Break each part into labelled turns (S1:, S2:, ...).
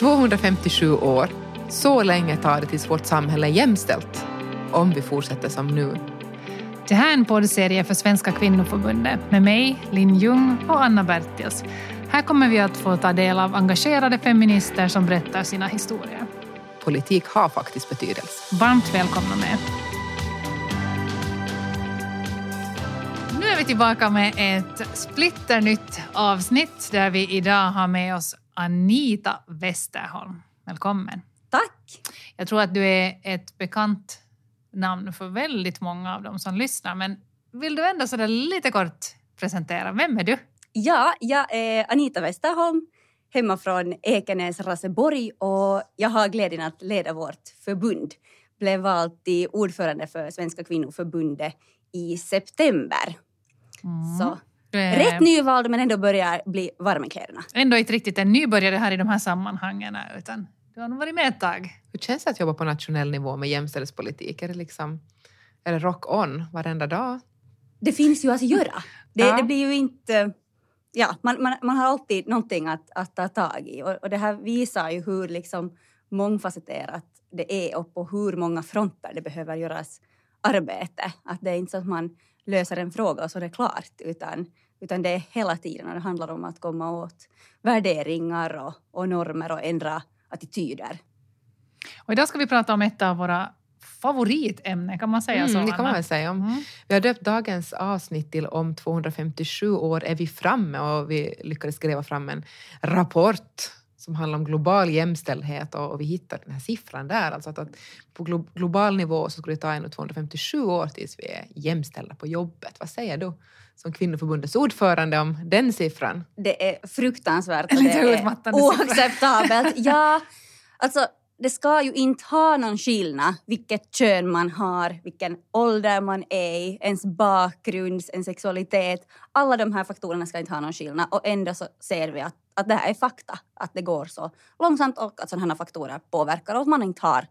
S1: 257 år. Så länge tar det tills vårt samhälle är jämställt. Om vi fortsätter som nu.
S2: Det här är en poddserie för Svenska kvinnoförbundet med mig, Linn Ljung och Anna Bertils. Här kommer vi att få ta del av engagerade feminister som berättar sina historier.
S1: Politik har faktiskt betydelse.
S2: Varmt välkomna med. Nu är vi tillbaka med ett splitternytt avsnitt där vi idag har med oss Anita Westerholm. Välkommen.
S3: Tack.
S2: Jag tror att du är ett bekant namn för väldigt många av dem som lyssnar, men vill du ändå sådär lite kort presentera, vem är du?
S3: Ja, jag är Anita Westerholm, hemma från Ekenäs, Raseborg och jag har glädjen att leda vårt förbund. Blev vald till ordförande för Svenska kvinnoförbundet i september. Mm. Så rätt nyvald men ändå börjar bli varm i kläderna.
S2: Ändå inte riktigt en nybörjare här i de här sammanhangen utan du har nog varit med ett tag.
S1: Hur känns det att jobba på nationell nivå med jämställdhetspolitik? Är det, liksom, är det rock on varenda dag?
S3: Det finns ju att göra. Det, ja. det blir ju inte... Ja, man, man, man har alltid någonting att, att ta tag i och, och det här visar ju hur liksom mångfacetterat det är och på hur många fronter det behöver göras arbete. Att det är inte så att man löser en fråga och så är det klart utan, utan det är hela tiden och det handlar om att komma åt värderingar och, och normer och ändra attityder.
S2: Och idag ska vi prata om ett av våra favoritämnen, kan man säga mm, så?
S1: Det kan man väl säga. Mm. Vi har döpt dagens avsnitt till Om 257 år är vi framme och vi lyckades gräva fram en rapport som handlar om global jämställdhet och, vi hittade den här siffran där, alltså att, att på glo global nivå så skulle det ta ännu 257 år tills vi är jämställda på jobbet. Vad säger du som kvinnoförbundets ordförande om den siffran?
S3: Det är fruktansvärt och det är oacceptabelt. ja, alltså det ska ju inte ha någon skillnad vilket kön man har, vilken ålder man är i, ens bakgrund, ens sexualitet. Alla de här faktorerna ska inte ha någon skillnad och ändå så ser vi att, att det här är fakta, att det går så långsamt och att sådana här faktorer påverkar och att man inte har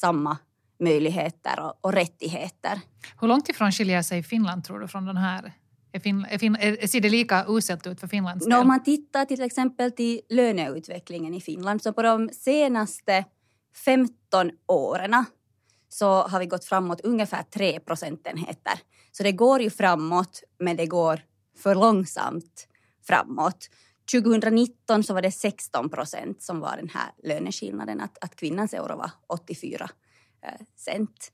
S3: samma möjligheter och, och rättigheter.
S2: Hur långt ifrån skiljer sig Finland tror du från den här är fin, är fin, är, ser det lika uselt ut för Finlands
S3: del? Om man tittar till exempel till löneutvecklingen i Finland så på de senaste 15 åren så har vi gått framåt ungefär 3 procentenheter. Så det går ju framåt, men det går för långsamt framåt. 2019 så var det 16 procent som var den här löneskillnaden, att, att kvinnans euro var 84 eh, cent.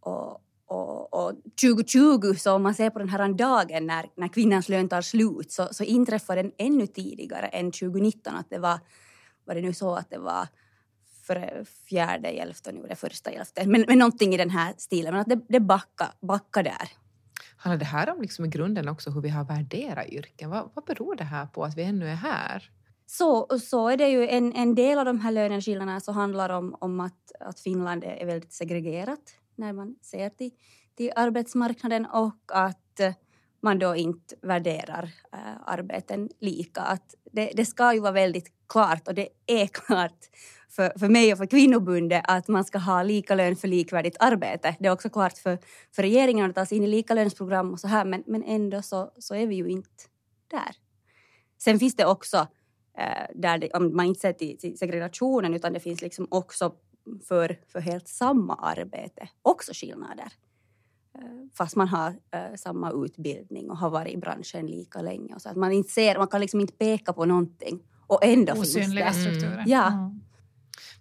S3: Och, och, och 2020, så om man ser på den här dagen när, när kvinnans lön tar slut, så, så inträffade den ännu tidigare än 2019. Att det var, var det nu så att det var för fjärde hjälften, nu det första hjälften, Men, men någonting i den här stilen, men att det, det backade backa där.
S1: Handlar det här om liksom i grunden också hur vi har värderat yrken? Vad, vad beror det här på att vi ännu är här?
S3: Så, så är det ju. En, en del av de här löneskillnaderna så handlar om, om att, att Finland är väldigt segregerat när man ser till, till arbetsmarknaden och att eh, man då inte värderar äh, arbeten lika. Att det, det ska ju vara väldigt klart och det är klart för, för mig och för kvinnobundet att man ska ha lika lön för likvärdigt arbete. Det är också klart för, för regeringen att ta sig in i likalönsprogram och så här men, men ändå så, så är vi ju inte där. Sen finns det också, äh, där det, om man inte ser till, till segregationen utan det finns liksom också för, för helt samma arbete också skillnader. Eh, fast man har uh, samma utbildning och har varit i branschen lika länge. Och så att man, inte ser, man kan liksom inte peka på någonting och ändå
S2: Osynliga
S3: finns
S2: det. strukturer.
S3: Ja. Mm.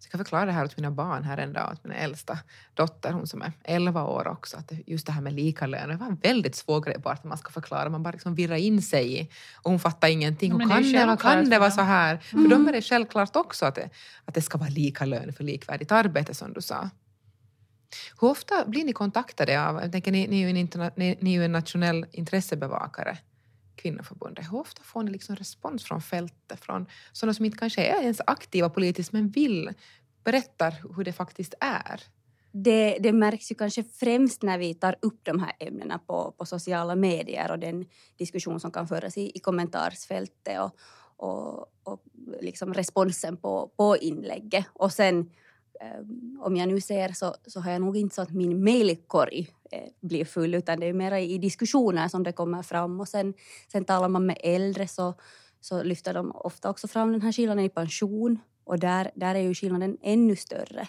S1: Så jag kan förklara det här åt mina barn här en dag, åt min äldsta dotter, hon som är 11 år också, att just det här med lika lön, det var väldigt svår grej bara att man ska förklara, man bara liksom virrar in sig i och hon fattar ingenting. Ja, kan, det, det kan det vara så här? Mm. För dem är det självklart också att det, att det ska vara lika lön för likvärdigt arbete som du sa. Hur ofta blir ni kontaktade av, jag tänker ni, ni, är, ju en interna, ni, ni är ju en nationell intressebevakare, kvinnoförbundet. Hur ofta får ni liksom respons från fältet, från sådana som inte kanske är ens aktiva politiskt men vill berätta hur det faktiskt är?
S3: Det, det, märks ju kanske främst när vi tar upp de här ämnena på, på sociala medier och den diskussion som kan föras i, i kommentarsfältet och, och, och liksom responsen på, på inlägget. Och sen ehm, om jag nu ser så, så har jag nog inte så att min mejlkorg blir full utan det är mer i diskussioner som det kommer fram och sen, sen talar man med äldre så, så lyfter de ofta också fram den här skillnaden i pension Och där, där är ju skillnaden ännu större.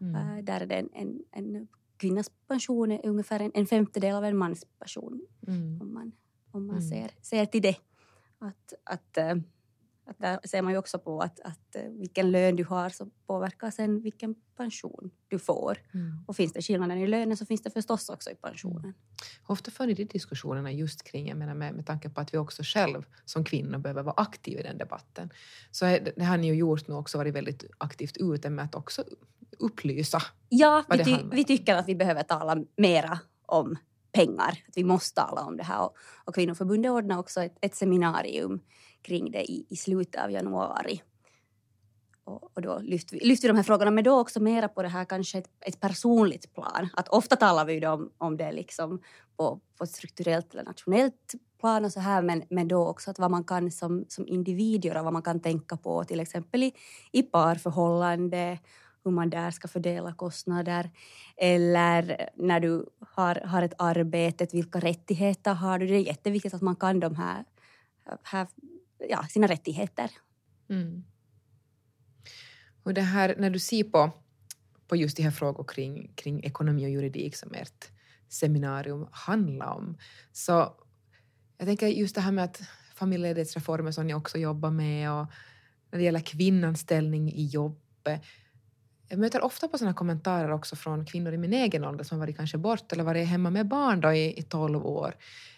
S1: Mm.
S3: Eh, där är det en, en, en kvinnas pension är ungefär en, en femtedel av en mans pension.
S1: Mm.
S3: Om man, om man
S1: Mm.
S3: ser, ser till det. Att, att, eh, att där ser man ju också på att, att eh, vilken lön du har så påverkar sen vilken pension du får.
S1: Mm.
S3: Och finns det skillnaden i lönen så finns det förstås också i pensionen.
S1: Ofta för ni de diskussionerna just kring, jag menar med, med tanke på att vi också själv som kvinnor behöver vara aktiva i den debatten. Så det- det har ni ju gjort nu också varit väldigt aktivt ute med att också upplysa.
S3: Ja, vi, ty- vi tycker att vi behöver tala mera om pengar. Att vi måste tala om det här. Och, och Kvinnoförbundet ordnar också ett, ett seminarium kring det i, i slutet av januari. Och, och då lyfter vi, lyfter vi de här frågorna, men då också mera på det här kanske ett, ett personligt plan. Att ofta talar vi ju om, om det liksom på, på ett strukturellt eller nationellt plan och så här, men, men då också att vad man kan som, som individ göra, vad man kan tänka på till exempel i, i parförhållande, hur man där ska fördela kostnader. Eller när du har, har ett arbete, vilka rättigheter har du? Det är jätteviktigt att man kan de här, här ja, sina rättigheter.
S1: Mm. Och det här, när du ser på, på just de här frågor kring, kring ekonomi och juridik som ert seminarium handlar om, så jag tänker just det här med att familjeledighetsreformer som ni också jobbar med och när det gäller kvinnans ställning i jobbet. Jag möter ofta på sådana kommentarer också från kvinnor i min egen ålder som varit kanske bort eller varit hemma med barn då i, i 12 år.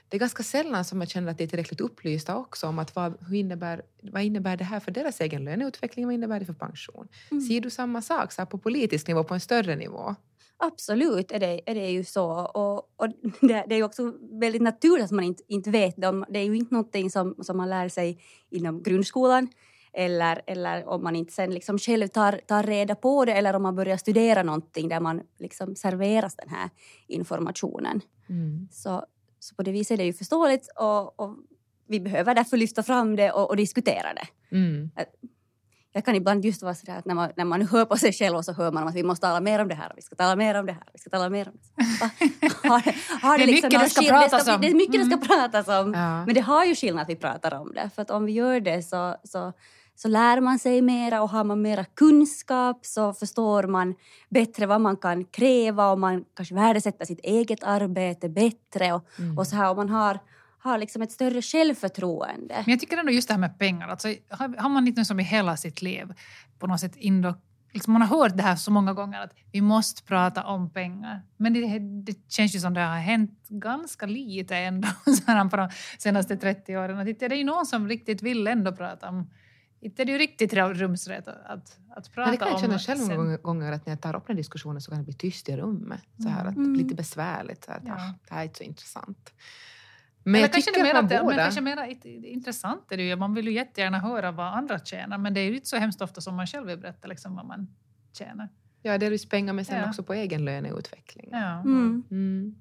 S1: Det är ganska sällan som jag känner att de är tillräckligt upplysta också om att vad, innebär, vad innebär det här för deras egen löneutveckling, vad innebär det för pension?
S3: Mm.
S1: Ser du samma sak så på politisk nivå, på en större nivå?
S3: Absolut är det, är det ju så. Och, och det, det är ju också väldigt naturligt att man inte, inte vet det. Det är ju inte någonting som, som man lär sig inom grundskolan eller, eller om man inte sen liksom själv tar, tar reda på det eller om man börjar studera någonting där man liksom serveras den här informationen.
S1: Mm.
S3: Så, så på det viset är det ju förståeligt och, och vi behöver därför lyfta fram det och, och diskutera det.
S1: Mm.
S3: Jag kan ibland just vara sådär att när man, när man hör på sig själv och så hör man att vi måste tala mer om det här vi ska tala mer om det här vi ska tala mer om det här. Har, har
S2: Det är mycket
S3: någon
S2: det ska pratas
S3: det
S2: om.
S3: Det är mycket det
S2: Mm.
S3: ska pratas om.
S1: Ja.
S3: Men det har ju skillnad att vi pratar om det. För att om vi gör det så, så, så lär man sig mera och har man mera kunskap så förstår man bättre vad man kan kräva och man kanske värdesätter sitt eget arbete bättre. Och,
S1: Mm.
S3: och så här, och man har, har liksom ett större självförtroende.
S2: Men jag tycker ändå just det här med pengar, alltså, har, har man inte som i hela sitt liv på något sätt indo, liksom man har hört det här så många gånger att vi måste prata om pengar. Men det, det känns ju som det har hänt ganska lite ändå så här på de senaste 30 åren. Inte är det ju någon som riktigt vill ändå prata om inte är det ju riktigt rumsret att, att, att prata
S1: Men det kan jag
S2: om.
S1: känna själv många
S2: sen.
S1: gånger- att när jag tar upp den diskussionen så kan det bli tyst i rummet. Så här, att
S3: Mm.
S1: Lite besvärligt. Så här, att,
S2: Ja.
S1: ah, det här är inte så intressant. Men
S2: Eller
S1: jag
S2: kanske
S1: tycker
S2: det
S1: att
S2: mer
S1: man
S2: att det, men
S1: borde...
S2: kanske mer intressant är det ju. Man vill ju jättegärna höra vad andra tjänar men det är ju inte så hemskt ofta som man själv vill berätta liksom vad man tjänar.
S1: Ja, delvis pengar men sen
S2: Ja.
S1: också på egen löneutveckling.
S2: Ja.
S3: Mm.
S1: Mm.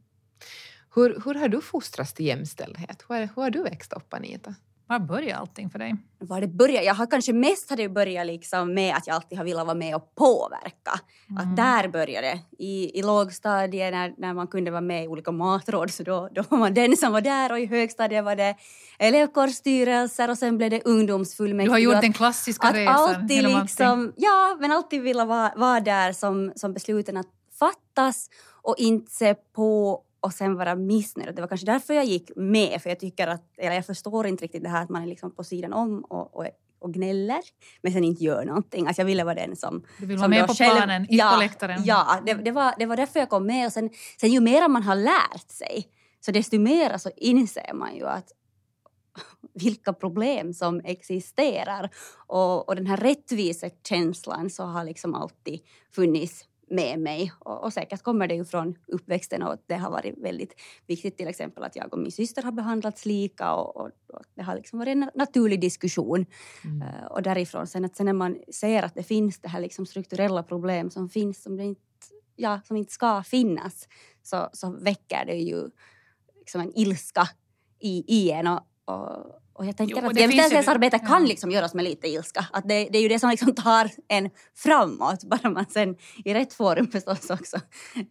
S1: Hur, hur har du fostrats till jämställdhet? Hur, hur har du växt upp, Anita?
S2: Var börjar allting för dig?
S3: var det började. Jag har kanske mest hade börjat liksom med att jag alltid har velat vara med och påverka.
S2: Mm.
S3: Att där började det. I, i lågstadiet när, när man kunde vara med i olika matråd så då, då var man den som var där och i högstadiet var det elevkårsstyrelser och sen blev det ungdomsfullmäktige.
S2: Du har gjort
S3: Att-
S2: den klassiska
S3: att
S2: resan.
S3: alltid
S2: genom allting.
S3: liksom, ja, men alltid vilja vara, vara där som, som besluten att fattas och inte se på och sen vara missnöjd. Det var kanske därför jag gick med, för jag tycker att, eller jag förstår inte riktigt det här att man är liksom på sidan om och, och, och gnäller, men sen inte gör någonting. Alltså jag ville vara den som...
S2: Du vill vara
S3: som
S2: med
S3: då
S2: på planen, inte
S3: ja,
S2: på läktaren.
S3: Ja, det, det, var, det var därför jag kom med. Och sen, sen ju mer man har lärt sig, så desto mer så inser man ju att vilka problem som existerar. Och, och den här rättvisekänslan så har liksom alltid funnits med mig. Och, och säkert kommer det ju från uppväxten och det har varit väldigt viktigt till exempel att jag och min syster har behandlats lika och, och, och det har liksom varit en naturlig diskussion.
S1: Mm.
S3: Eh, och därifrån sen att sen när man ser att det finns det här liksom strukturella problem som finns som, inte, ja, som inte ska finnas så, så väcker det ju liksom en ilska i, i en. Och, och, och jag tänker
S2: Jo,
S3: att jämställdhetsarbete kan
S2: ja.
S3: liksom göras med lite ilska. Att det, det är ju det som liksom tar en framåt, bara man sen i rätt forum förstås också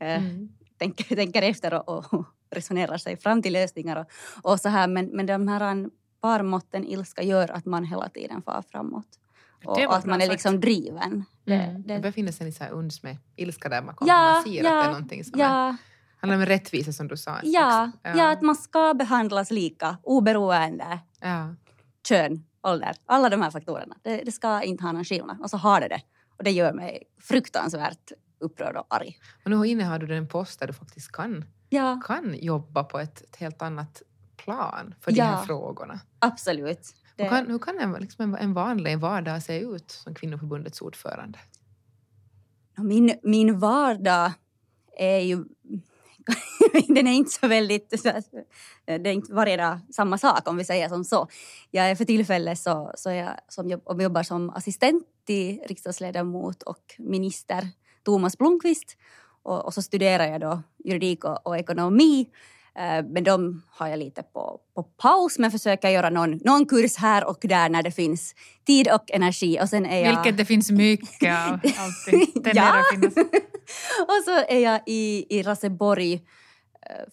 S3: eh,
S1: Mm.
S3: tänker, tänker efter och, och resonerar sig fram till lösningar. Och, och så här. Men, men de här parmåtten ilska gör att man hela tiden far framåt. och, och att man är
S2: sagt.
S3: liksom driven. Det,
S1: Mm.
S3: det,
S1: Det befinner sig i så här uns med ilska där man, kommer,
S3: ja,
S1: man ser att det är
S3: ja,
S1: någonting som är,
S3: ja,
S1: handlar om rättvisa som du sa.
S3: ja,
S1: Också.
S3: ja, att man ska behandlas lika oberoende
S1: ja.
S3: kön, ålder, alla de här faktorerna. Det, det ska inte ha någon skillnad. Och så har det det. Och det gör mig fruktansvärt upprörd och arg.
S1: Och nu innehar du en post där du faktiskt kan,
S3: Ja,
S1: kan jobba på ett, ett helt annat plan för de
S3: Ja.
S1: här frågorna.
S3: absolut. Det,
S1: Hur kan, hur kan en, liksom en, en vanlig vardag se ut som kvinnoförbundets ordförande?
S3: min, min vardag är ju... den är inte så väldigt... här, Det är inte varje samma sak om vi säger som så. Jag är för tillfället så, så jag som jobb, jobbar som assistent till riksdagsledamot och minister Thomas Blomqvist. Och, och så studerar jag då juridik och, och ekonomi. Eh, Men de har jag lite på, på paus men försöker göra någon, någon kurs här och där när det finns tid och energi. Och sen är jag...
S2: Vilket det finns mycket av. Alltid.
S3: Ja.
S2: finnas.
S3: och så är jag i, i Raseborg eh,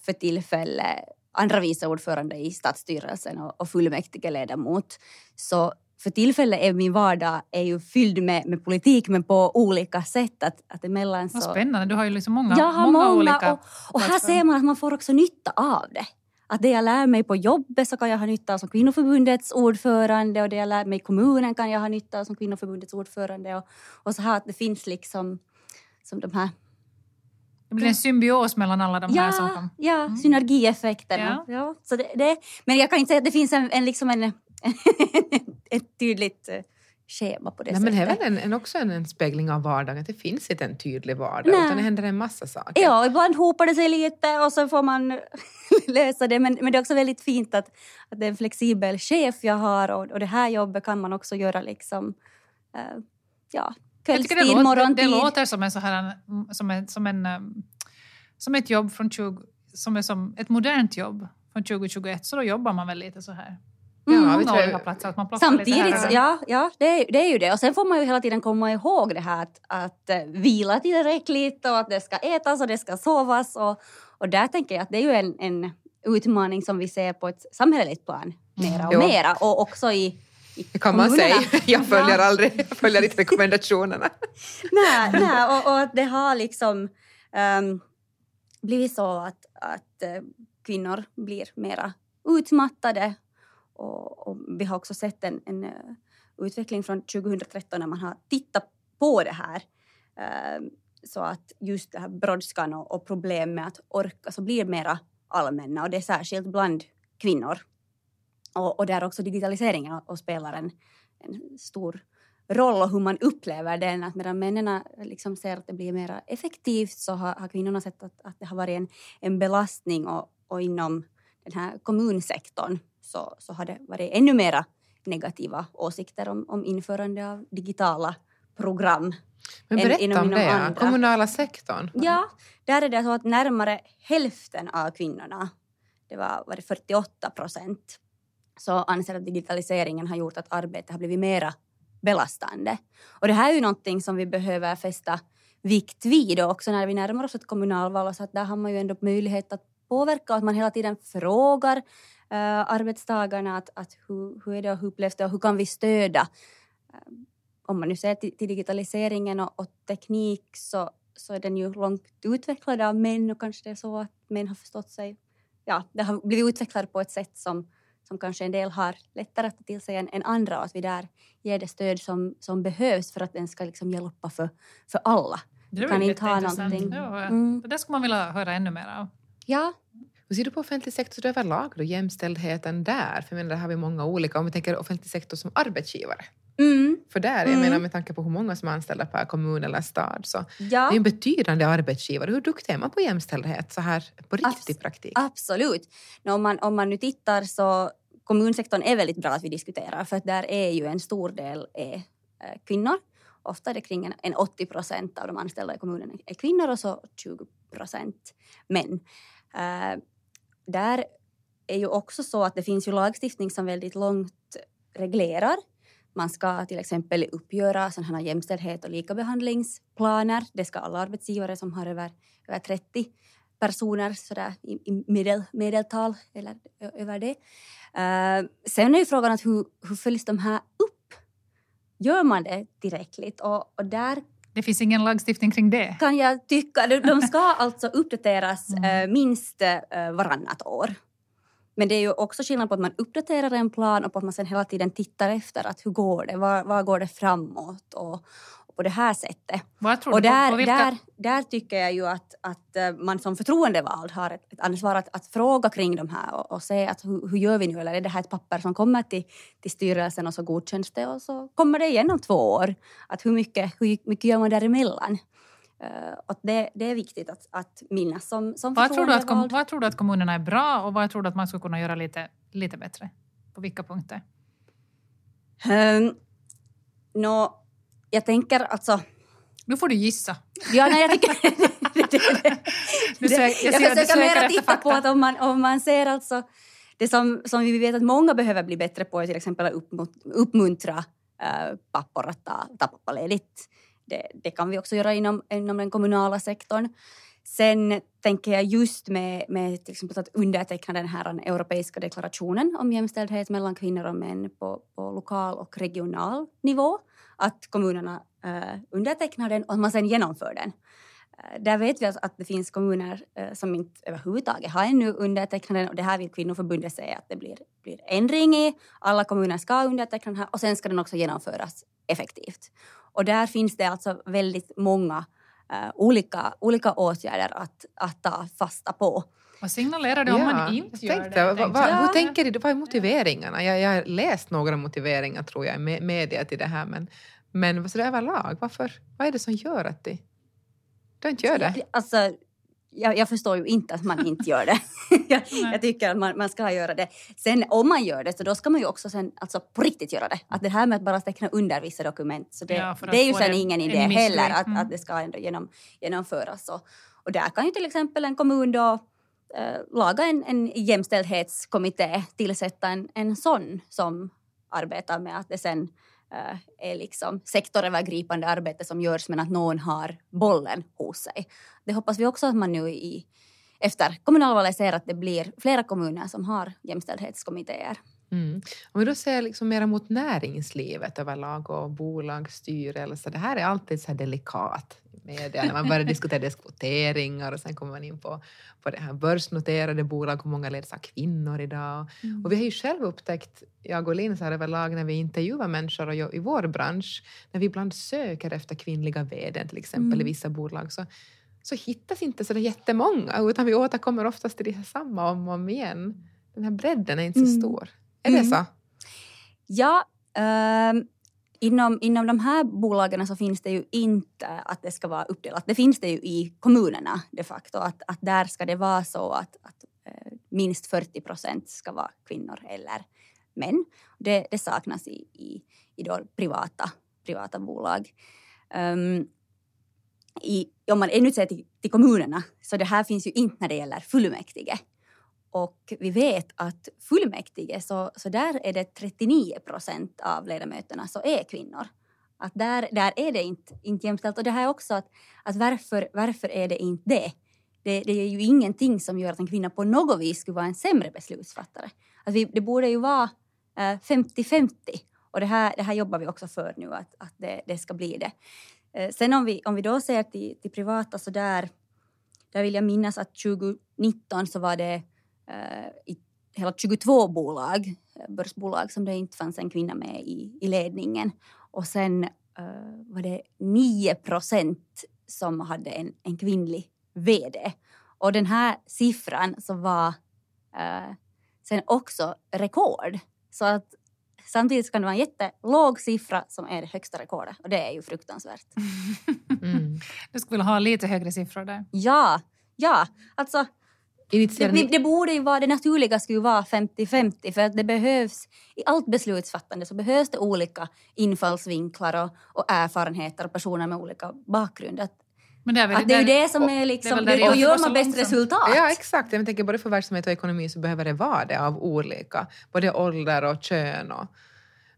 S3: för tillfället andra vice ordförande i stadsstyrelsen och, och fullmäktigeledamot. Så för tillfället är min vardag är ju fylld med, med politik men på olika sätt. Att, att emellan
S2: Vad
S3: så...
S2: spännande, du har ju liksom många,
S3: Jag har
S2: många,
S3: många,
S2: olika...
S3: och, och här ser man att man får också nytta av det. Att det jag lär mig på jobbet så kan jag ha nytta av som kvinnoförbundets ordförande och det jag lär mig i kommunen kan jag ha nytta av som kvinnoförbundets ordförande. Och, och så här att det finns liksom som de här
S2: Det blir en symbios mellan alla de här som
S3: Ja, ja synergieffekterna.
S2: Ja.
S3: Ja. så det, det, men jag kan inte säga att det finns en, en, liksom en, ett tydligt eh, schema på det
S1: Nej, men det är
S3: sättet.
S1: väl en, en, också en, en spegling av vardagen, det finns inte en tydlig vardag
S3: Nej.
S1: utan det händer en massa saker.
S3: Ja, ibland hopar det sig lite och så får man lösa det. Men, men det är också väldigt fint att, att det är en flexibel chef jag har och, och det här jobbet kan man också göra liksom, eh, ja, kvällstid,
S2: det, låter,
S3: morgontid.
S2: det låter som, en så här, som, en, som, en, um, som ett jobb från 20, som är som ett modernt jobb från 2021. Så då jobbar man väl lite så här.
S3: Mm.
S1: Ja, vi tror-
S2: platser. Man
S3: Samtidigt, ja, ja det, är, det är ju det. Och sen får man ju hela tiden komma ihåg det här att, att eh, vila tillräckligt och att det ska ätas och det ska sovas. Och, och där tänker jag att det är ju en, en utmaning som vi ser på ett samhälleligt plan mera och
S1: Jo.
S3: mera. Och också i,
S1: kan man
S3: kommunerna.
S1: säga. Jag följer
S3: Ja.
S1: aldrig jag följer inte rekommendationerna.
S3: nej, nej, och, och det har liksom ehm, blivit så att, att eh, kvinnor blir mera utmattade. Och, och vi har också sett en, en eh, utveckling från 2013 när man har tittat på det här. Ehm, så att just det här brådskan och, och problem med att orka så blir mera allmänna och det är särskilt bland kvinnor. Och, och där också digitaliseringen och, spelar en, en stor roll och hur man upplever den. Att medan männen liksom ser att det blir mer effektivt så har, har kvinnorna sett att, att det har varit en, en belastning och, och inom den här kommunsektorn så, så har det varit ännu mera negativa åsikter om, om införande av digitala program.
S1: Men
S3: Än
S1: berätta
S3: inom-
S1: om det,
S3: andra.
S1: kommunala sektorn.
S3: Ja, där är det så att närmare hälften av kvinnorna, det var, var det 48 procent, så anser att digitaliseringen har gjort att arbetet har blivit mera belastande. Och det här är ju någonting som vi behöver fästa vikt vid. Och också när vi närmar oss ett kommunalval så att där har man ju ändå möjlighet att påverka och att man hela tiden frågar uh, arbetstagarna att, att hur, hur är det och hur upplevs det och hur kan vi stödja? Eh, om man nu ser till, till digitaliseringen och, och teknik så, så är den ju långt utvecklad av män och kanske det är så att män har förstått sig, ja, det har blivit utvecklat på ett sätt som, som kanske en del har lättare att ta till sig än, än andra och att vi där ger det stöd som, som behövs för att den ska liksom hjälpa för, för alla.
S2: Det är
S3: kan inte ha någonting.
S2: Ja,
S3: Mm.
S2: Det skulle man vilja höra ännu mer av.
S3: Ja,
S1: Hur ser du på offentlig sektor överlag då, jämställdheten där? För jag menar, där har vi många olika, om vi tänker offentlig sektor som arbetsgivare.
S3: mm,
S1: För där, jag
S3: Mm.
S1: menar med tanke på hur många som är anställda per kommun eller stad, så
S3: ja.
S1: det är en betydande arbetsgivare. Hur duktig är man på jämställdhet så här på riktig
S3: Abs-
S1: praktik?
S3: Absolut. Om, man, om man nu tittar så kommunsektorn är väldigt bra att vi diskuterar för att där är ju en stor del är, eh, kvinnor. Ofta är det kring en, 80 procent av de anställda i kommunen är kvinnor och så 20 procent män. Eh, där är ju också så att det finns ju lagstiftning som väldigt långt reglerar. Man ska till exempel uppgöra sådana här jämställdhet och likabehandlingsplaner. Det ska alla arbetsgivare som har över, över 30 personer sådär, i, medel, medeltal eller över det. Eh, sen är ju frågan att hur, hur följs de här upp? gör man det tillräckligt? Och, och där
S2: Det finns ingen lagstiftning kring det.
S3: kan jag tycka, de- ska alltså uppdateras
S2: Mm.
S3: eh, minst eh, varannat år. Men det är ju också skillnad på att man uppdaterar en plan och på att man sen hela tiden tittar efter att hur går det, var, var går det framåt och på det här sättet.
S2: Vad tror
S3: Och
S2: du? På,
S3: där,
S2: på vilka...
S3: där, där tycker jag ju att, att eh, man som förtroendevald har ett, ett ansvar att, att fråga kring de här och, och se att hur, hur gör vi nu? Eller är det här ett papper som kommer till, till styrelsen och så godkänns det och så kommer det igen om två år. Att hur, mycket, hur mycket gör man däremellan? Uh, det, det är viktigt att, att minnas som, som
S2: Vad tror, du att, kom, vad tror du att kommunerna är bra och vad tror du att man skulle kunna göra lite, lite bättre? På vilka punkter?
S3: Um, nå, jag tänker alltså...
S2: Nu får du gissa.
S3: Ja, nej, jag
S2: sö- jag
S3: försöker
S2: efter
S3: titta på
S2: fakta.
S3: att om man, om man ser alltså det som, som vi vet att många behöver bli bättre på är till exempel att uppmunt- uppmuntra äh, pappor att ta, ta pappaledigt. Det, det kan vi också göra inom, inom den kommunala sektorn. Sen tänker jag just med, med till exempel att underteckna den här europeiska deklarationen om jämställdhet mellan kvinnor och män på, på lokal och regional nivå. Att kommunerna eh, undertecknar den och att man sen genomför den. Eh, där vet vi alltså att det finns kommuner eh, som inte överhuvudtaget har ännu undertecknat den och det här vill kvinnoförbundet säga att det blir, blir ändring i. Alla kommuner ska underteckna den här och sen ska den också genomföras effektivt. Och där finns det alltså väldigt många uh, olika, olika åtgärder att, att ta fasta på.
S2: Vad signalerar det om man inte gör
S1: tänkte,
S2: det?
S1: vad- vad-
S3: jag.
S1: Hur tänker du? Vad är motiveringarna? Jag, jag har läst några motiveringar tror jag i me- media till det här men, men så det överlag, varför, vad är det som gör att de, de inte gör det?
S3: Jag, alltså, jag, jag förstår ju inte att man inte gör det. jag, jag tycker att man, man ska göra det. Sen om man gör det så då ska man ju också sen, alltså på riktigt göra det. Att det här med att bara teckna under vissa dokument, så det,
S2: Ja, att
S3: det är ju sen ingen
S2: en
S3: idé heller att,
S2: Mm.
S3: att det ska ändå genom, genomföras. Och, och där kan ju till exempel en kommun då Eh, laga en, en jämställdhetskommitté, tillsätta en, en sån som arbetar med att det sen eh, är liksom sektorövergripande arbete som görs men att någon har bollen hos sig. Det hoppas vi också att man nu i, efter kommunalvalet ser att det blir flera kommuner som har jämställdhetskommittéer.
S1: Mm. Om vi då ser liksom mera mot näringslivet överlag och bolagsstyrelser, det här är alltid så här delikat i media när man börjar diskutera kvoteringar och sen kommer man in på, på det här börsnoterade bolag, hur många leds av kvinnor idag. Och vi har ju själv upptäckt, jag och Linn, så här överlag när vi intervjuar människor och jo- i vår bransch, när vi ibland söker efter kvinnliga vd till exempel
S3: Mm.
S1: i vissa bolag, så, så hittas inte så jättemånga, utan vi återkommer oftast till det här samma om och om igen. Den här bredden är inte så
S3: Mm.
S1: stor. Är det
S3: Mm.
S1: så?
S3: Ja, ehm, inom, inom de här bolagen så finns det ju inte att det ska vara uppdelat. Det finns det ju i kommunerna de facto. Att, att där ska det vara så att, att eh, minst 40 procent ska vara kvinnor eller män. Det, det saknas i, i, i privata, privata bolag. Ehm, i, om man ännu ser till, till kommunerna, så det här finns ju inte när det gäller fullmäktige. Och vi vet att fullmäktige, så, så där är det 39 procent av ledamöterna som är kvinnor. Att där, där är det inte, inte jämställt. Och det här också att, att varför, varför är det inte det? det? Det är ju ingenting som gör att en kvinna på något vis skulle vara en sämre beslutsfattare. Att vi, det borde ju vara eh, 50-50. Och det här, det här jobbar vi också för nu, att, att det, det ska bli det. Eh, sen om vi, om vi då ser till, till privata så där, där vill jag minnas att 2019 så var det i hela 22 bolag, eh, börsbolag, som det inte fanns en kvinna med i, i ledningen. Och sen eh, var det 9 procent som hade en, en kvinnlig vd. Och den här siffran så var eh, sen också rekord. Så att samtidigt kan det vara en jättelåg siffra som är det högsta rekordet och det är ju fruktansvärt.
S1: Mm.
S2: Du skulle vilja ha lite högre siffror där.
S3: Ja, ja, alltså det,
S1: Initierar
S3: det,
S1: ni,
S3: det borde ju vara, det naturliga skulle ju vara 50-50 för att det behövs, i allt beslutsfattande så behövs det olika infallsvinklar och, och erfarenheter och personer med olika bakgrund. Att,
S2: Men det är, väl,
S3: att det är ju det som är liksom,
S2: det
S3: och
S2: måste
S3: gör man bäst resultat.
S1: ja, exakt. Jag tänker både för verksamhet och ekonomi så behöver det vara det av olika, både ålder och kön. Och,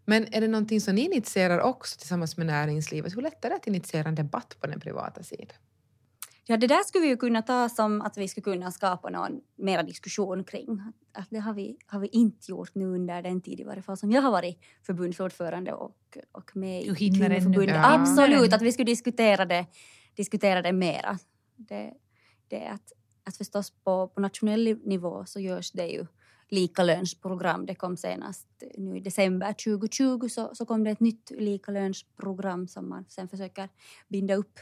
S1: men är det någonting som ni initierar också tillsammans med näringslivet? Hur lätt är det att initiera en debatt på den privata sidan?
S3: Ja, det där skulle vi ju kunna ta som att vi skulle kunna skapa någon mera diskussion kring. Att, det har vi, har vi inte gjort nu under den tid i varje fall som jag har varit förbundsordförande och, och med i kvinnoförbundet.
S1: Ja.
S3: Absolut, att vi skulle diskutera det, diskutera det mera. Det, det att, att förstås på, på nationell nivå så görs det ju likalönsprogram. Det kom senast nu i december 2020 så, så kom det ett nytt likalönsprogram som man sen försöker binda upp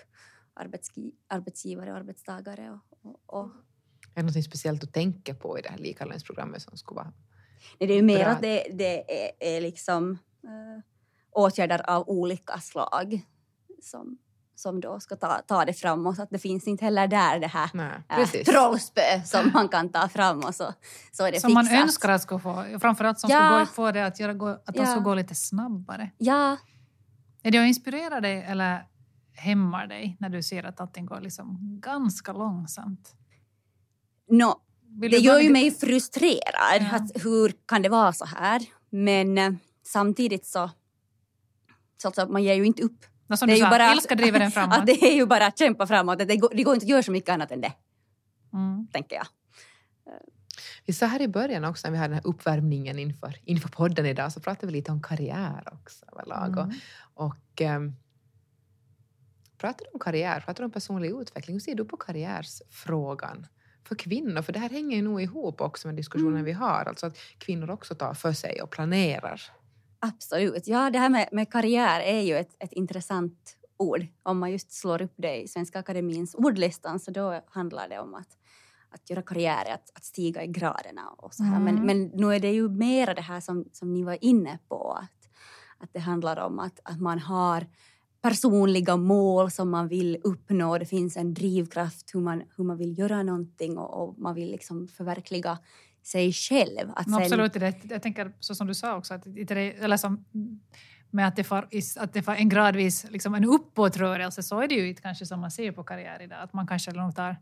S3: arbetsgivare och arbetstagare. Och, och, och.
S1: Är det något speciellt du tänker på i det här likalönsprogrammet som skulle vara...
S3: Nej, Det är ju mer
S1: Bra.
S3: att det, det är, är liksom eh, åtgärder av olika slag som, som då ska ta, ta det framåt. Att det finns inte heller där det här
S1: Nej,
S3: äh, trollspö som man kan ta fram och så, så är det
S2: Som man
S3: fixat.
S2: önskar att skulle få, framförallt som
S3: Ja.
S2: gå, få det att, göra, att de
S3: Ja.
S2: skulle gå lite snabbare.
S3: Ja,
S2: Är det att inspirera dig eller hämmar dig när du ser att allting går liksom ganska långsamt?
S3: no, det gör ju mig frustrerad.
S2: Ja.
S3: Att hur kan det vara så här? Men eh, samtidigt så, så alltså, man ger ju inte upp.
S2: Som
S3: det
S2: du
S3: är ju
S2: sa,
S3: bara att-
S2: ilska driver den framåt.
S3: Att det är ju bara att kämpa framåt. Det går, det går inte att göra så mycket annat än det,
S2: Mm.
S3: tänker jag.
S1: Vi sa här i början också när vi hade den här uppvärmningen inför, inför podden idag så pratade vi lite om karriär också överlag. Och,
S2: Mm.
S1: och ähm, pratar du om karriär, pratar du om personlig utveckling, hur ser du på karriärsfrågan för kvinnor? För det här hänger ju nog ihop också med diskussionen
S3: Mm.
S1: vi har, alltså att kvinnor också tar för sig och planerar.
S3: Absolut. Ja, det här med, med karriär är ju ett, ett intressant ord. Om man just slår upp det i Svenska Akademins ordlistan så då handlar det om att, att göra karriär, att, att stiga i graderna och så här.
S2: Mm.
S3: Men, men nu är det ju mera det här som, som ni var inne på, att, att det handlar om att, att man har personliga mål som man vill uppnå. Det finns en drivkraft hur man, hur man vill göra någonting och, och man vill liksom förverkliga sig själv. Att sen-
S2: absolut, det, jag tänker så som du sa också, att, eller som, med att det får, att det får en gradvis liksom en uppåtrörelse så är det ju inte kanske som man ser på karriär idag, att man kanske tar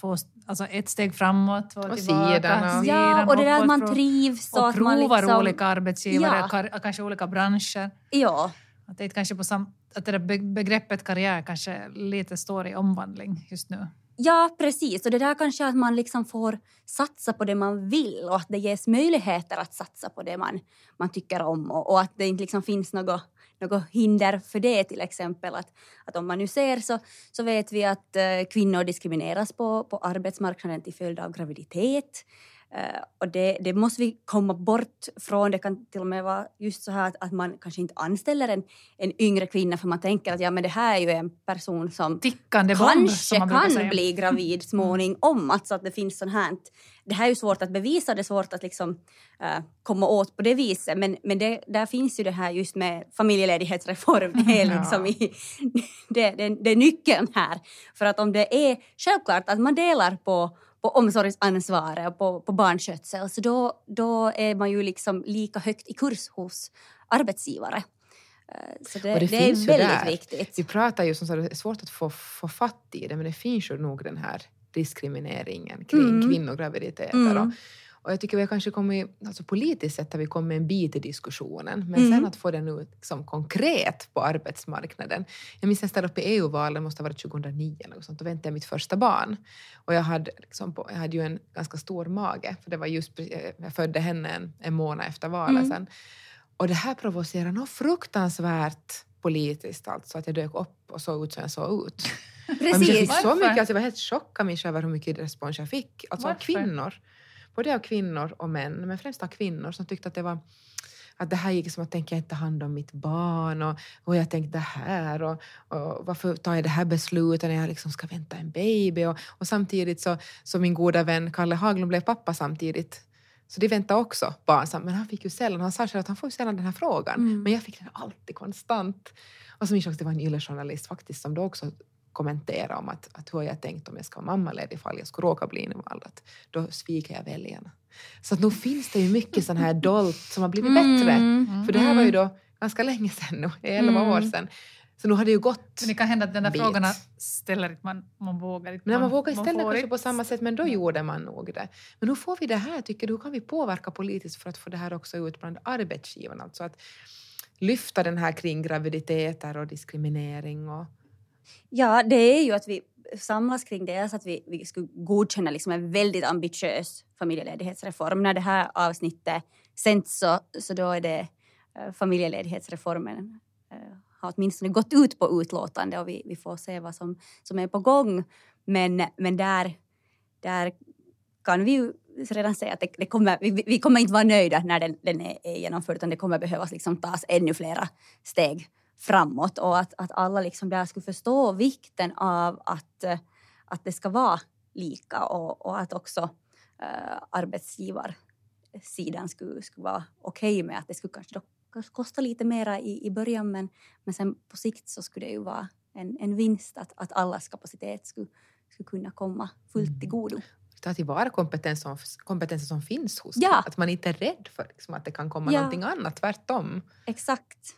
S2: två, alltså ett steg framåt, två
S1: Och
S2: tillbaka,
S1: sidan och-
S3: Ja, och det där att man trivs
S2: och
S3: att man
S2: provar
S3: liksom,
S2: olika arbetsgivare,
S3: Ja.
S2: kanske olika branscher.
S3: Ja,
S2: Att det är kanske på sam, att det där begreppet karriär kanske lite står i omvandling just nu.
S3: ja, precis. Och det där kanske att man liksom får satsa på det man vill och att det ges möjligheter att satsa på det man, man tycker om och, och att det inte liksom finns något, något hinder för det till exempel. Att, att om man nu ser så, så vet vi att eh, kvinnor diskrimineras på, på arbetsmarknaden till följd av graviditet. Eh, och det, det måste vi komma bort från. Det kan till och med vara just så här att, att man kanske inte anställer en, en yngre kvinna för man tänker att ja, men det här är ju en person som
S2: Tickande bomb,
S3: kanske
S2: som man brukar
S3: kan
S2: säga. Mm.
S3: bli gravid småningom. Alltså att det finns sånt här. Det här är ju svårt att bevisa, det är svårt att liksom, eh, komma åt på det viset. Men, men det, där finns ju det här just med familjeledighetsreform. Det är,
S1: Ja.
S3: liksom i, det, det, det är nyckeln här. För att om det är självklart att man delar på på omsorgsansvaret och på, på barnskötsel så då, då är man ju liksom lika högt i kurs hos arbetsgivare. Eh, Så det,
S1: Och det
S3: det, är väldigt
S1: där.
S3: viktigt.
S1: Vi pratar ju som sagt, det är svårt att få, få fatt i det men det finns ju nog den här diskrimineringen kring
S3: Mm.
S1: kvinnograviditeter.
S3: Mm.
S1: Och, och jag tycker vi har kanske kommit, alltså politiskt sett har vi kommit en bit i diskussionen men
S3: Mm.
S1: sen att få det nu liksom konkret på arbetsmarknaden. Jag minns när jag ställde upp i EU-valet, måste ha varit 2009 eller något sånt, då väntade jag mitt första barn. Och jag hade, liksom jag hade ju en ganska stor mage för det var just, pre- jag födde henne en, en månad efter valet
S3: Mm.
S1: sen. Och det här provocerar något fruktansvärt politiskt alltså, att jag dök upp och såg ut som jag såg ut. Jag Jag
S3: Precis.
S1: fick så mycket, alltså jag var helt chockad jag över hur mycket respons jag fick. Alltså av
S2: Varför?
S1: kvinnor. Både av kvinnor och män, men främst av kvinnor som tyckte att det var att det här gick som att tänka jag inte hand om mitt barn och, och jag tänkte det här och, och varför tar jag det här beslutet när jag liksom ska vänta en baby och, och samtidigt så, så min goda vän Kalle Haglund blev pappa samtidigt. Så de väntade också barn men han fick ju sällan, han sa själv att han får ju sällan den här frågan
S3: Mm.
S1: men jag fick den alltid konstant. Och så minns jag också att det var en yllejournalist faktiskt som då också kommenterade om att, att hur jag tänkt om jag ska vara mammaledig ifall jag skulle råka bli invald. Att då sviker jag väljarna. Så att nog finns det ju mycket sån här dolt som har blivit bättre.
S3: Mm.
S1: För det här var ju då ganska länge sedan nu, elva
S3: Mm.
S1: år sedan. Så nu har det ju gått.
S2: Men det kan hända att den där
S1: Bit.
S2: frågorna ställer inte man, man vågar inte.
S1: Men man vågar ställa
S2: får
S1: kanske
S2: inte.
S1: på samma sätt, men då gjorde man nog det. Men hur får vi det här, tycker du? Hur kan vi påverka politiskt för att få det här också ut bland arbetsgivarna? Alltså att lyfta den här kring graviditeter och diskriminering och...
S3: Ja, det är ju att vi samlas kring dels att vi, vi skulle godkänna liksom en väldigt ambitiös familjeledighetsreform. När det här avsnittet sänds så, så då är det eh, familjeledighetsreformen eh, har åtminstone gått ut på utlåtande och vi, vi får se vad som, som är på gång. Men, men där, där kan vi ju redan säga att det, det kommer, vi, vi, kommer inte vara nöjda när den, den är, är genomförd utan det kommer behövas liksom tas ännu flera steg framåt och att, att alla liksom där skulle förstå vikten av att, att det ska vara lika och, och att också äh, arbetsgivarsidan skulle, skulle vara okej okay med att det skulle kanske kosta lite mera i, i början men, men sen på sikt så skulle det ju vara en, en vinst att, att allas kapacitet skulle, skulle kunna komma fullt till mm. godo
S1: ta tillvara kompetens som, kompetenser som finns hos
S3: ja.
S1: Att man inte är rädd för liksom, att det kan komma ja. någonting annat, tvärtom.
S3: Exakt.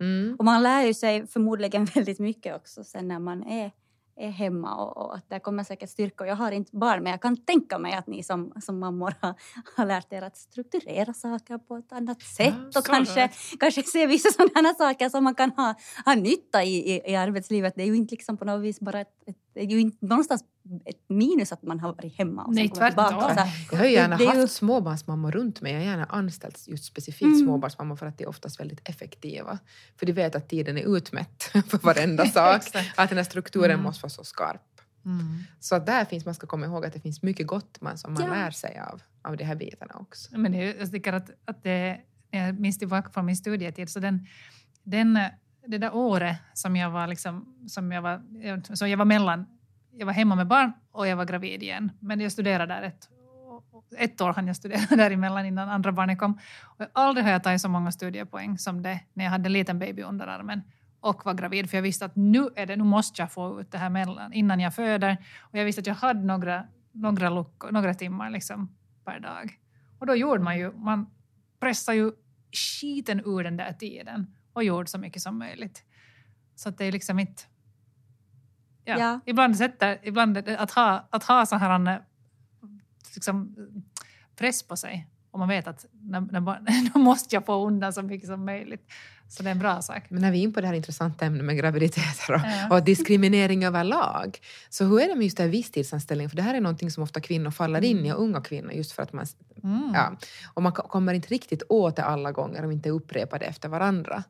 S3: Mm. Och man lär ju sig förmodligen väldigt mycket också sen när man är är hemma och, och att där kommer säkert styrka. Jag har inte barn men jag kan tänka mig att ni som, som mammor har, har lärt er att strukturera saker på ett annat sätt ja, och kanske, kanske se vissa sådana saker som man kan ha, ha nytta i, i, i arbetslivet. Det är ju inte liksom på något vis bara ett, ett det är ju inte någonstans ett minus att man har varit hemma och
S2: Nej, tvärtom.
S1: Jag har ju gärna det, haft ju... småbarnsmammor runt mig. Jag har gärna anställt just specifikt mm. småbarnsmammor för att de är oftast väldigt effektiva. För de vet att tiden är utmätt för varenda sak. att den här strukturen mm. måste vara så skarp. Mm. Så att där finns, man ska komma ihåg att det finns mycket gott man, som man ja. lär sig av, av de här bitarna också.
S2: Men det, jag tycker att, att det, jag minns tillbaka från min studietid, så den, den det där året som jag var, liksom, som jag var, som jag var mellan, jag var hemma med barn och jag var gravid igen. Men jag studerade där ett, ett år hann jag studera däremellan innan andra barnet kom. Och aldrig har jag tagit så många studiepoäng som det när jag hade en liten baby under armen och var gravid. För jag visste att nu, är det, nu måste jag få ut det här mellan, innan jag föder. Och jag visste att jag hade några, några, luckor, några timmar liksom per dag. Och då gjorde man ju, man pressade ju skiten ur den där tiden och gjorde så mycket som möjligt. Så att det är liksom inte... Ja, ja. Ibland, sätter, ibland att ha, att ha så här eh, liksom, press på sig och man vet att när, när, då måste jag få undan så mycket som möjligt. Så det är en bra sak.
S1: Men när vi är in på det här intressanta ämnet med graviditeter och, ja. och diskriminering överlag, så hur är det med just det här visstidsanställning? För det här är någonting som ofta kvinnor faller in i, och unga kvinnor, just för att man... Mm. Ja, och man kommer inte riktigt åt det alla gånger om inte upprepar det efter varandra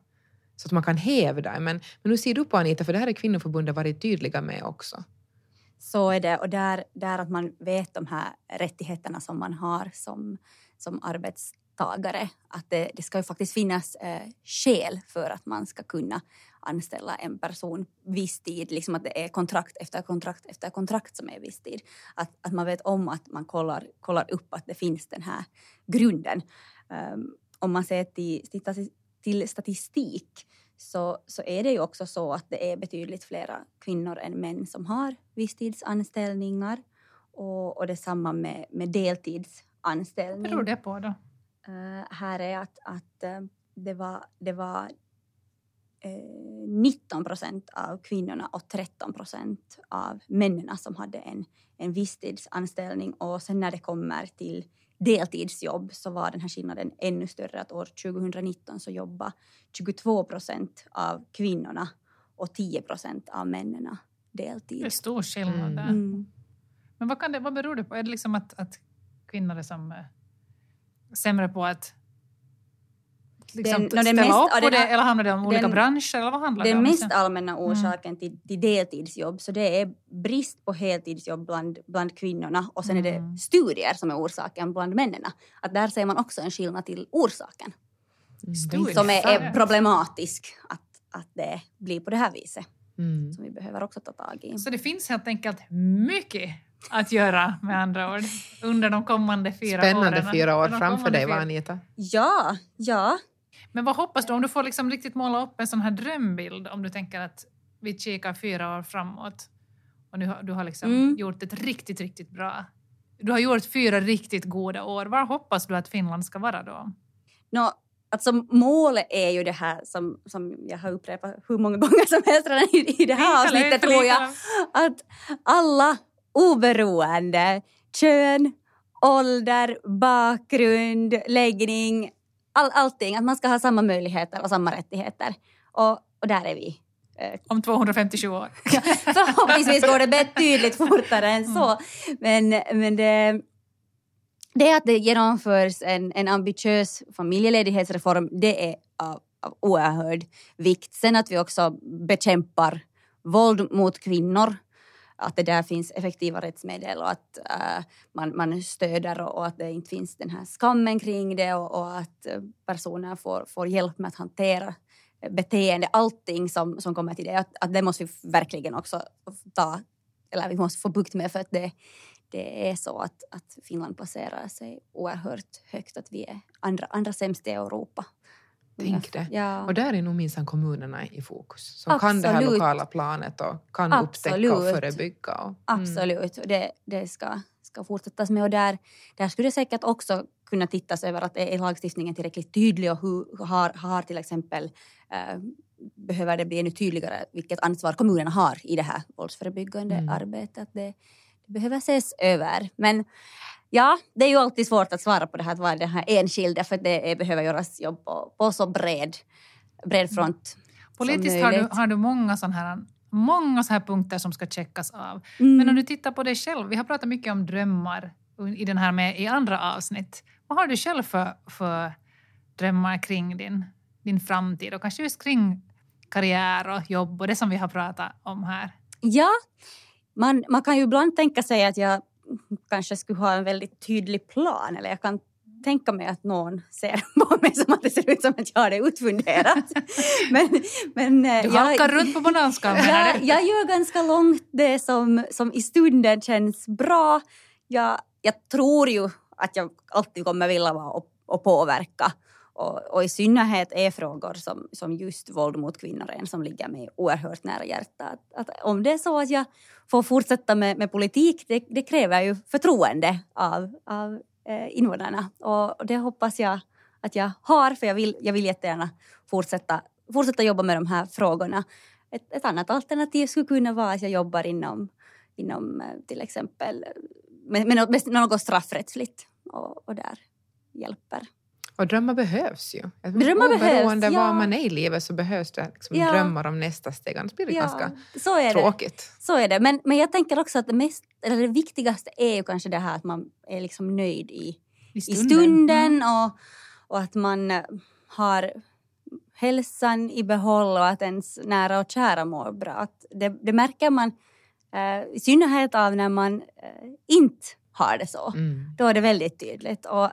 S1: så att man kan hävda. Men, men hur ser du på Anita, för det här är kvinnoförbundet varit tydliga med också.
S3: Så är det, och där, där att man vet de här rättigheterna som man har som, som arbetstagare. Att det, det ska ju faktiskt finnas eh, skäl för att man ska kunna anställa en person viss tid, liksom att det är kontrakt efter kontrakt efter kontrakt som är viss tid. Att, att man vet om att man kollar, kollar upp att det finns den här grunden. Um, om man ser till, till statistik så, så är det ju också så att det är betydligt flera kvinnor än män som har visstidsanställningar och, och detsamma med, med deltidsanställning.
S2: Vad beror det på då?
S3: Uh, här är att, att uh, det var, det var uh, eh, 19 procent av kvinnorna och 13 procent av männen som hade en, en visstidsanställning och sen när det kommer till deltidsjobb så var den här skillnaden ännu större. Att år 2019 så jobbade 22 procent av kvinnorna och 10 procent av männen deltid.
S2: Det är stor skillnad där. Mm. Men vad, kan det, vad beror det på? Är det liksom att, att kvinnor är som, äh, sämre på att liksom, den, ställa mest, upp på det, eller handlar det om olika den, branscher? Eller vad handlar
S3: den
S2: det om?
S3: mest allmänna mm. orsaken mm. till, till deltidsjobb så det är brist på heltidsjobb bland, bland kvinnorna och sen mm. är det mm. studier som är orsaken bland männen. Att där ser man också en skillnad till orsaken. Mm. Som är, är, problematisk att, att det blir på det här viset. Mm. Som vi behöver också ta tag i.
S2: Så det finns helt enkelt mycket att göra med andra ord under de kommande fyra
S1: Spännande
S2: åren.
S1: Spännande fyra år framför dig, va Anita?
S3: Ja, ja.
S2: Men vad hoppas du om du får liksom riktigt måla upp en sån här drömbild om du tänker att vi kikar fyra år framåt och nu du har liksom mm. gjort ett riktigt, riktigt bra... Du har gjort fyra riktigt goda år. Var hoppas du att Finland ska vara då?
S3: No, alltså målet är ju det här som, som jag har upprepat hur många gånger som helst redan i, i det här avsnittet tror jag. Att alla oberoende kön, ålder, bakgrund, läggning, all, allting. Att man ska ha samma möjligheter och samma rättigheter. Och, och där är vi eh,
S2: Om 257 år.
S3: Förhoppningsvis går det betydligt fortare än så. Men, men det, det att det genomförs en, en ambitiös familjeledighetsreform, det är av, av oerhörd vikt. Sen att vi också bekämpar våld mot kvinnor, att det där finns effektiva rättsmedel och att äh, man, man stöder och, och att det inte finns den här skammen kring det och, och att äh, personer får, får hjälp med att hantera äh, beteende, allting som, som kommer till det, att, att det måste vi verkligen också ta, eller vi måste få bukt med för att det, det är så att, att Finland placerar sig oerhört högt, att vi är andra, andra sämst i Europa.
S1: Tänk det.
S3: Ja.
S1: Och där är nog minsann kommunerna i fokus, som kan det här
S3: Absolut.
S1: lokala planet och kan upptäcka och
S3: Absolut.
S1: förebygga. Och, mm.
S3: Absolut, och det, det ska, ska fortsättas med. Och där, där skulle det säkert också kunna tittas över att är lagstiftningen tillräckligt tydlig och hur har, har till exempel eh, behöver det bli ännu tydligare vilket ansvar kommunerna har i det här våldsförebyggande
S1: Mm.
S3: arbetet. Det, det behöver ses över. Men ja, det är ju alltid svårt att svara på det här att vara den här enskilda för det är, behöver göras jobb på, på så bred, bred front.
S2: Politiskt har du, har du många sådana här, många så här punkter som ska checkas av.
S3: Mm.
S2: Men om du tittar på dig själv, vi har pratat mycket om drömmar i den här med i andra avsnitt. Vad har du själv för, för drömmar kring din, din framtid och kanske just kring karriär och jobb och det som vi har pratat om här?
S3: Ja, man, man kan ju ibland tänka sig att jag kanske skulle ha en väldigt tydlig plan eller jag kan tänka mig att någon ser på mig som att det ser ut som att jag har det utfunderat. men, men, eh,
S2: Du
S3: jag-
S2: halkar runt på bananskallen.
S3: jag, jag gör ganska långt det som, som i stunden känns bra. Jag, jag tror ju att jag alltid kommer vilja vara och, och påverka. Och, och i synnerhet är frågor som, som just våld mot kvinnor en som ligger mig oerhört nära hjärtat. Att, att om det är så att jag får fortsätta med, med politik, det, det kräver ju förtroende av, av eh, invånarna. Och, och det hoppas jag att jag har, för jag vill, jag vill jättegärna fortsätta, fortsätta jobba med de här frågorna. Ett, ett annat alternativ skulle kunna vara att jag jobbar inom, inom eh, till exempel eh, med, med, något, med något straffrättsligt och, och där hjälper.
S1: Och drömmar behövs ju.
S3: Drömmar
S1: Oberoende
S3: behövs, ja.
S1: var man är i livet så behövs det liksom
S3: Ja.
S1: drömmar om nästa steg, annars blir det ganska
S3: så är det.
S1: tråkigt.
S3: Så är det. Men, men jag tänker också att det, mest, eller det viktigaste är ju kanske det här att man är liksom nöjd i, i stunden och, och att man eh, har hälsan i behåll och att ens nära och kära mår bra. Att det, det märker man eh, i synnerhet av när man eh, inte har det så.
S1: Mm.
S3: Då är det väldigt tydligt. Och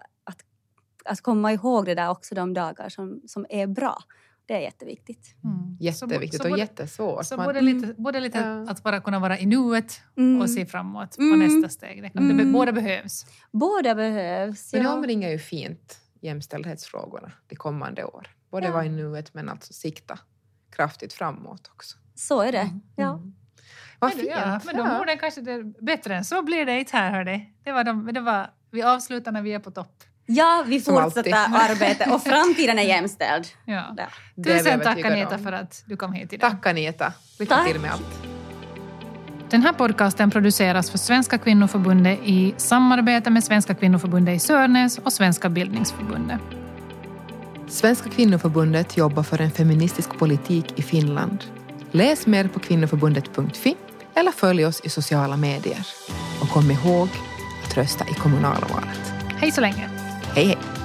S3: att, att komma ihåg det där också de dagar som, som är bra. Det är jätteviktigt.
S2: Mm.
S1: Jätteviktigt
S2: Så, så
S1: och
S2: både,
S1: jättesvårt.
S2: så
S1: Man-
S2: både lite, både lite
S1: Ja.
S2: att bara kunna vara i nuet
S3: Mm.
S2: och se framåt på
S3: Mm.
S2: nästa steg. Det, kan, det,
S3: Mm.
S2: båda behövs.
S3: Båda behövs.
S1: Men det
S3: ja.
S1: omringar ju fint jämställdhetsfrågorna de kommande år. Både
S3: Ja.
S1: vara i nuet men alltså sikta kraftigt framåt också.
S3: Så är det.
S2: Mm.
S3: Ja.
S1: Mm. Vad fint!
S2: ja, men de orden kanske det är bättre än så blir det inte här. Hörde. Det var de, det var, vi avslutar när vi är på topp.
S3: Ja, vi fortsätter arbetet och framtiden är jämställd.
S2: Ja.
S3: Ja.
S2: Tusen tack Anita för att du kom hit idag.
S1: Tack Anita! Lycka
S3: Tack.
S1: till med allt.
S2: Den här podcasten produceras för Svenska kvinnoförbundet i samarbete med Svenska kvinnoförbundet i Sörnäs och Svenska bildningsförbundet.
S1: Svenska kvinnoförbundet jobbar för en feministisk politik i Finland. Läs mer på kvinnoförbundet.fi eller följ oss i sociala medier. Och kom ihåg att rösta i kommunalvalet.
S2: Hej så länge!
S1: Hej hej!